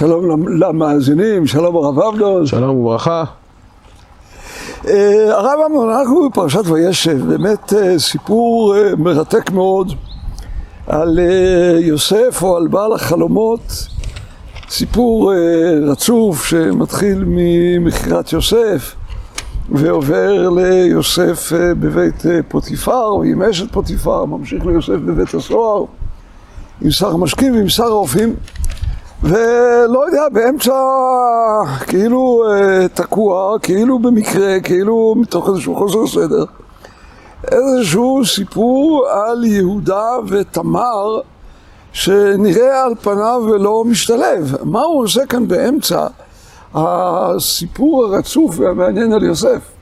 שלום למאזינים, שלום הרב עבדון. שלום וברכה. אה, הרב עבדון, אנחנו בפרשת וישב, באמת אה, סיפור אה, מרתק מאוד על יוסף או על בעל החלומות, סיפור רצוף שמתחיל ממכירת יוסף ועובר ליוסף בבית פוטיפר, ועם אשת פוטיפר, ממשיך ליוסף בבית הסוהר, עם שר המשקים ועם שר האופים. ולא יודע, באמצע כאילו אה, תקוע, כאילו במקרה, כאילו מתוך איזשהו חוסר סדר, איזשהו סיפור על יהודה ותמר שנראה על פניו ולא משתלב. מה הוא עושה כאן באמצע הסיפור הרצוף והמעניין על יוסף?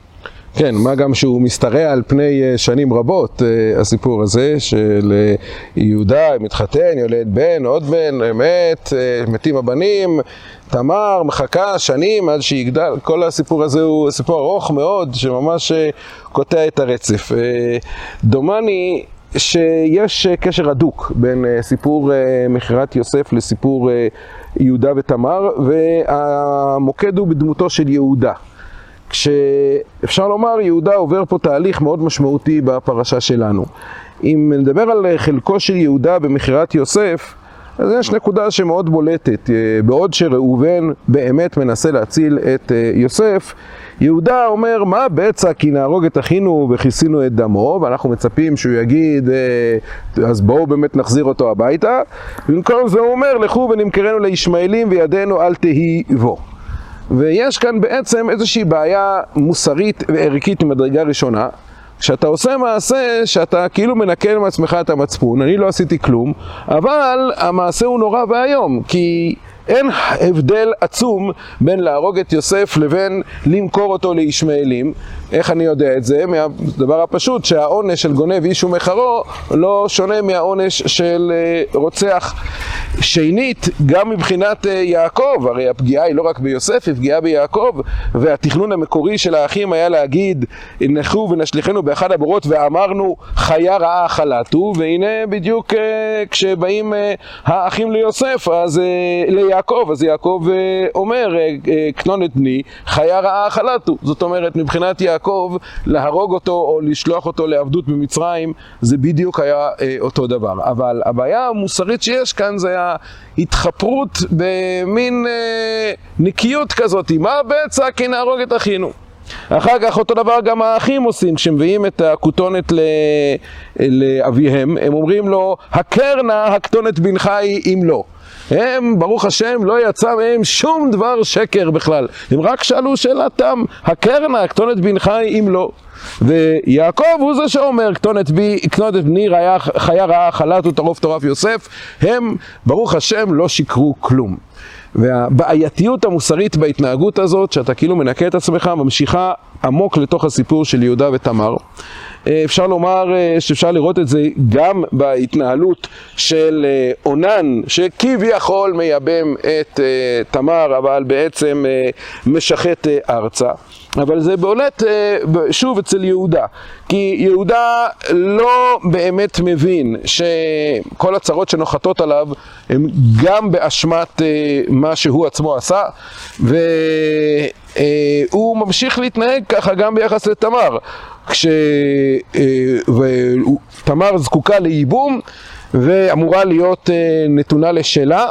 כן, מה גם שהוא משתרע על פני אה, שנים רבות, אה, הסיפור הזה, של אה, יהודה מתחתן, יולד בן, עוד בן, מת, מתים הבנים, תמר מחכה שנים עד שיגדל, כל הסיפור הזה הוא סיפור ארוך מאוד, שממש קוטע את הרצף. דומני שיש קשר הדוק בין סיפור מכירת יוסף לסיפור יהודה ותמר, והמוקד הוא בדמותו של יהודה. כשאפשר לומר יהודה עובר פה תהליך מאוד משמעותי בפרשה שלנו. אם נדבר על חלקו של יהודה במכירת יוסף, אז יש נקודה שמאוד בולטת. בעוד שראובן באמת מנסה להציל את אה, יוסף, יהודה אומר, מה בצע כי נהרוג את אחינו וכיסינו את דמו, ואנחנו מצפים שהוא יגיד, אה, אז בואו באמת נחזיר אותו הביתה. במקום זה הוא אומר, לכו ונמכרנו לישמעאלים וידינו אל תהי בו. ויש כאן בעצם איזושהי בעיה מוסרית וערכית ממדרגה ראשונה. כשאתה עושה מעשה שאתה כאילו מנקל מעצמך את המצפון, אני לא עשיתי כלום, אבל המעשה הוא נורא ואיום, כי אין הבדל עצום בין להרוג את יוסף לבין למכור אותו לישמעאלים. איך אני יודע את זה? מהדבר הפשוט שהעונש של גונב איש ומחרו לא שונה מהעונש של אה, רוצח. שנית, גם מבחינת אה, יעקב, הרי הפגיעה היא לא רק ביוסף, היא פגיעה ביעקב, והתכנון המקורי של האחים היה להגיד, נחו ונשליכנו באחד הבורות ואמרנו חיה רעה חלטו, והנה בדיוק אה, כשבאים האחים ליוסף, אז ליעקב יעקב, אז יעקב אה, אומר, אה, אה, קנון את בני, חיה רעה חלטו. זאת אומרת, מבחינת יעקב, להרוג אותו או לשלוח אותו לעבדות במצרים, זה בדיוק היה אותו דבר. אבל הבעיה המוסרית שיש כאן זה ההתחפרות במין נקיות כזאת, מה בצע כי נהרוג את אחינו. אחר כך אותו דבר גם האחים עושים, כשמביאים את הכותונת לאביהם, הם אומרים לו, הכר נא הכתונת בנך היא אם לא. הם, ברוך השם, לא יצא מהם שום דבר שקר בכלל. הם רק שאלו שאלתם, הקרנה, כתונת בנך אם לא. ויעקב הוא זה שאומר, כתונת בי, כתונת בני ריה, חיה רעה חלת וטרוף טורף יוסף, הם, ברוך השם, לא שיקרו כלום. והבעייתיות המוסרית בהתנהגות הזאת, שאתה כאילו מנקה את עצמך, ממשיכה עמוק לתוך הסיפור של יהודה ותמר. אה, אפשר לומר אה, שאפשר לראות את זה גם בהתנהלות של אה, אונן, שכביכול מייבם את תמר, אבל בעצם משחט ארצה. אבל זה בולט שוב אצל יהודה, כי יהודה לא באמת מבין שכל הצרות שנוחתות עליו הם גם באשמת מה שהוא עצמו עשה, והוא ממשיך להתנהג ככה גם ביחס לתמר. כשתמר זקוקה לייבום ואמורה להיות אה, נתונה לשלה,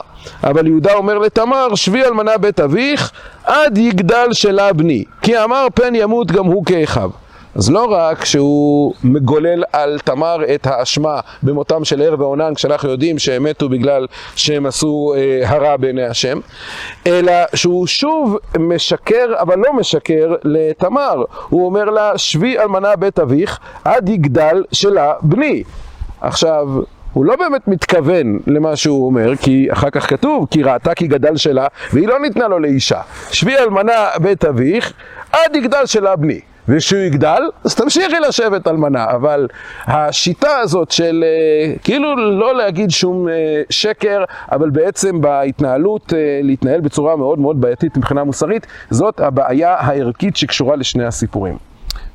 אבל יהודה אומר לתמר, שבי אלמנה בית אביך עד יגדל שלה בני, כי אמר פן ימות גם הוא כאחיו. אז לא רק שהוא מגולל על תמר את האשמה במותם של ער ועונן, כשאנחנו יודעים שהם מתו בגלל שהם עשו אה, הרע בעיני השם, אלא שהוא שוב משקר, אבל לא משקר לתמר. הוא אומר לה, שבי אלמנה בית אביך, עד יגדל שלה בני. עכשיו, הוא לא באמת מתכוון למה שהוא אומר, כי אחר כך כתוב, כי ראתה כי גדל שלה, והיא לא ניתנה לו לאישה. שבי אלמנה בית אביך, עד יגדל שלה בני. וכשהוא יגדל, אז תמשיכי לשבת אלמנה. אבל השיטה הזאת של אה, כאילו לא להגיד שום אה, שקר, אבל בעצם בהתנהלות אה, להתנהל בצורה מאוד מאוד בעייתית מבחינה מוסרית, זאת הבעיה הערכית שקשורה לשני הסיפורים.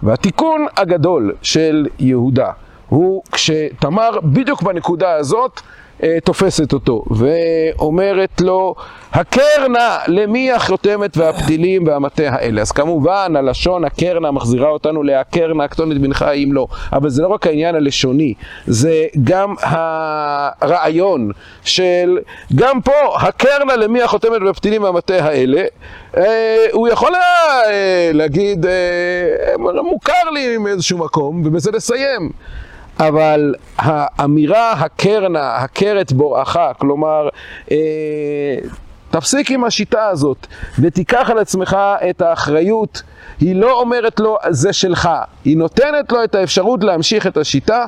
והתיקון הגדול של יהודה הוא כשתמר בדיוק בנקודה הזאת אה, תופסת אותו ואומרת לו, הכר נא למי החותמת והפתילים והמטה האלה. אז כמובן הלשון הכר נא מחזירה אותנו להכר נא כתונת בנך אם לא, אבל זה לא רק העניין הלשוני, זה גם הרעיון של גם פה הכר נא למי החותמת והפתילים והמטה האלה. אה, הוא יכול היה אה, להגיד, מוכר לי מאיזשהו מקום ובזה לסיים. אבל האמירה הקרנה, הכרת בוראך, כלומר, אה, תפסיק עם השיטה הזאת ותיקח על עצמך את האחריות, היא לא אומרת לו זה שלך, היא נותנת לו את האפשרות להמשיך את השיטה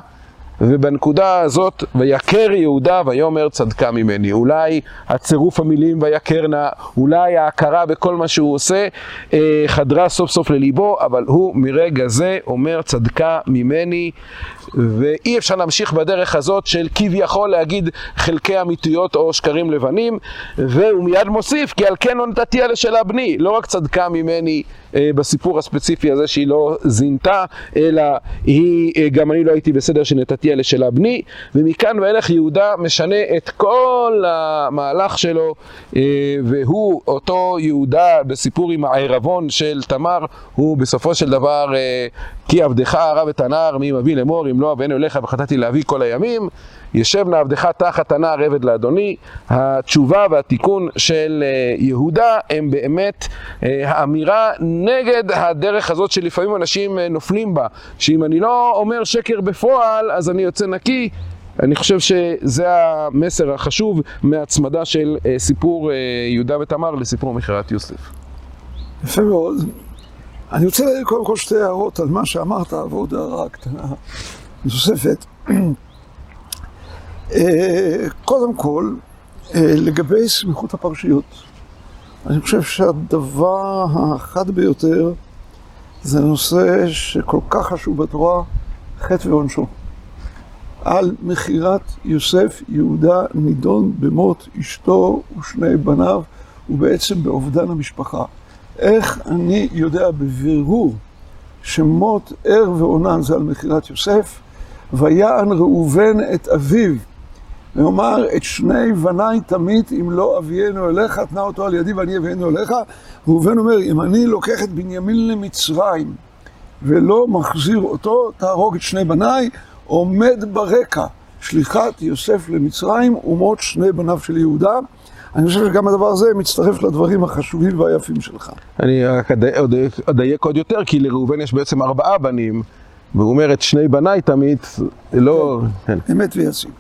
ובנקודה הזאת, ויקר יהודה ויאמר צדקה ממני. אולי הצירוף המילים ויקר נא, אולי ההכרה בכל מה שהוא עושה, אה, חדרה סוף סוף לליבו, אבל הוא מרגע זה אומר צדקה ממני, ואי אפשר להמשיך בדרך הזאת של כביכול להגיד חלקי אמיתיות או שקרים לבנים, והוא מיד מוסיף, כי על כן לא נתתי לשאלה בני, לא רק צדקה ממני אה, בסיפור הספציפי הזה שהיא לא זינתה, אלא היא, אה, גם אני לא הייתי בסדר שנתתי על לשאלה בני, ומכאן ואילך יהודה משנה את כל המהלך שלו, אה, והוא, אותו יהודה בסיפור עם הערבון של תמר, הוא בסופו של דבר, כי עבדך הרב את הנער מי מביא לאמור, אם לא אבנו אליך וחטאתי להביא כל הימים, ישב נא עבדך תחת הנער עבד לאדוני. התשובה והתיקון של אה, יהודה הם באמת אה, האמירה נגד הדרך הזאת שלפעמים אנשים אה, נופלים בה, שאם אני לא אומר שקר בפועל אז אני יוצא נקי. אני חושב שזה המסר החשוב מהצמדה של סיפור יהודה ותמר לסיפור מכירת יוסף. יפה מאוד. אני רוצה להגיד קודם כל שתי הערות על מה שאמרת, ועוד הערה קטנה נוספת. אה, קודם כל, אה, לגבי סמיכות הפרשיות, אני חושב שהדבר האחד ביותר זה נושא שכל כך חשוב בתורה, חטא ועונשו. על מכירת יוסף יהודה נידון במות אשתו ושני בניו ובעצם באובדן המשפחה. איך אני יודע בבירור שמות ער ועונן זה על מכירת יוסף? ויען ראובן את אביו ואומר, את שני בניי תמית אם לא אביאנו אליך, תנה אותו על ידי ואני אביאנו אליך. ראובן אומר, אם אני לוקח את בנימין למצרים ולא מחזיר אותו, תהרוג את שני בניי, עומד ברקע שליחת יוסף למצרים ומות שני בניו של יהודה. אני חושב שגם הדבר הזה מצטרף לדברים החשובים והיפים שלך. אני רק אדייק עוד יותר, כי לראובן יש בעצם ארבעה בנים, והוא אומר את שני בניי תמיד, לא... כן. אמת ויציב.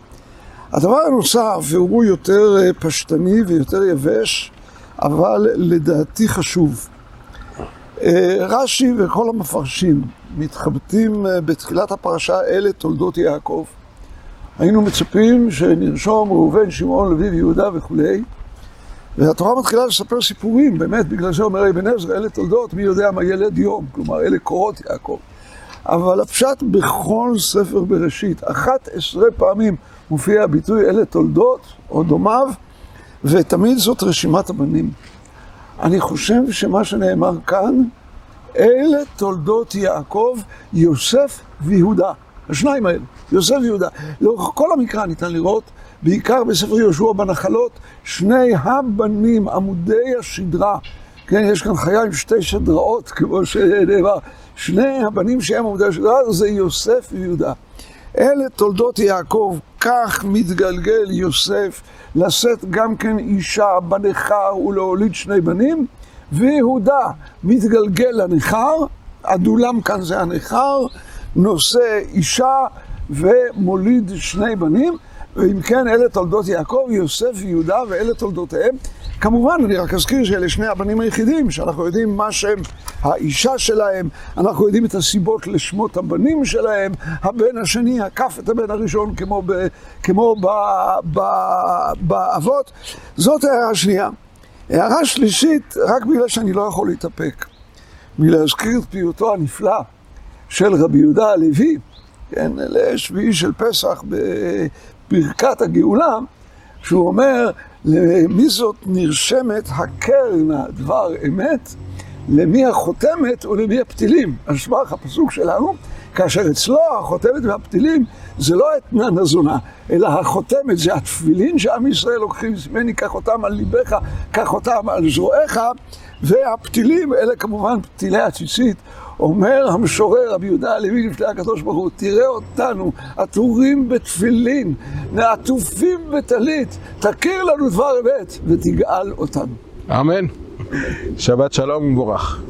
הדבר הנוסף, והוא יותר אה, פשטני ויותר יבש, אבל לדעתי חשוב. אה, רש"י וכל המפרשים מתחבטים אה, בתחילת הפרשה אלה תולדות יעקב. היינו מצפים שנרשום ראובן, שמעון, לוי ויהודה וכולי, והתורה מתחילה לספר סיפורים, באמת, בגלל זה אומר אבן עזרא, אלה תולדות, מי יודע מה ילד יום, כלומר, אלה קורות יעקב. אבל הפשט בכל ספר בראשית, אחת עשרה פעמים מופיע הביטוי אלה תולדות או דומיו, ותמיד זאת רשימת הבנים. אני חושב שמה שנאמר כאן, אלה תולדות יעקב, יוסף ויהודה. השניים האלה, יוסף ויהודה. לאורך כל המקרא ניתן לראות, בעיקר בספר יהושע בנחלות, שני הבנים, עמודי השדרה. כן, יש כאן חיה עם שתי שדראות, כמו שנאמר. שני הבנים שהם עמודי השדרה זה יוסף ויהודה. אלה תולדות יעקב, כך מתגלגל יוסף לשאת גם כן אישה בנכר ולהוליד שני בנים, ויהודה מתגלגל לנכר, הדולם כאן זה הנכר, נושא אישה ומוליד שני בנים, ואם כן, אלה תולדות יעקב, יוסף ויהודה, ואלה תולדותיהם. כמובן, אני רק אזכיר שאלה שני הבנים היחידים, שאנחנו יודעים מה שם האישה שלהם, אנחנו יודעים את הסיבות לשמות הבנים שלהם, הבן השני עקף את הבן הראשון כמו, ב, כמו ב, ב, באבות. זאת הערה שנייה. הערה שלישית, רק בגלל שאני לא יכול להתאפק, מלהזכיר את פיוטו הנפלא של רבי יהודה הלוי, כן, לשביעי של פסח בברכת הגאולה, שהוא אומר, למי זאת נרשמת הקרנה דבר אמת, למי החותמת ולמי הפתילים. על סמך הפסוק שלנו, כאשר אצלו החותמת והפתילים זה לא אתנן הזונה, אלא החותמת זה התפילין שעם ישראל לוקחים ממני, קח אותם על ליבך, קח אותם על זרועיך, והפתילים אלה כמובן פתילי הציצית. אומר המשורר רבי יהודה הלוי לפני הקדוש ברוך הוא, תראה אותנו עטורים בתפילין, עטופים בטלית, תכיר לנו דבר אמת ותגאל אותנו. אמן. שבת שלום ומבורך.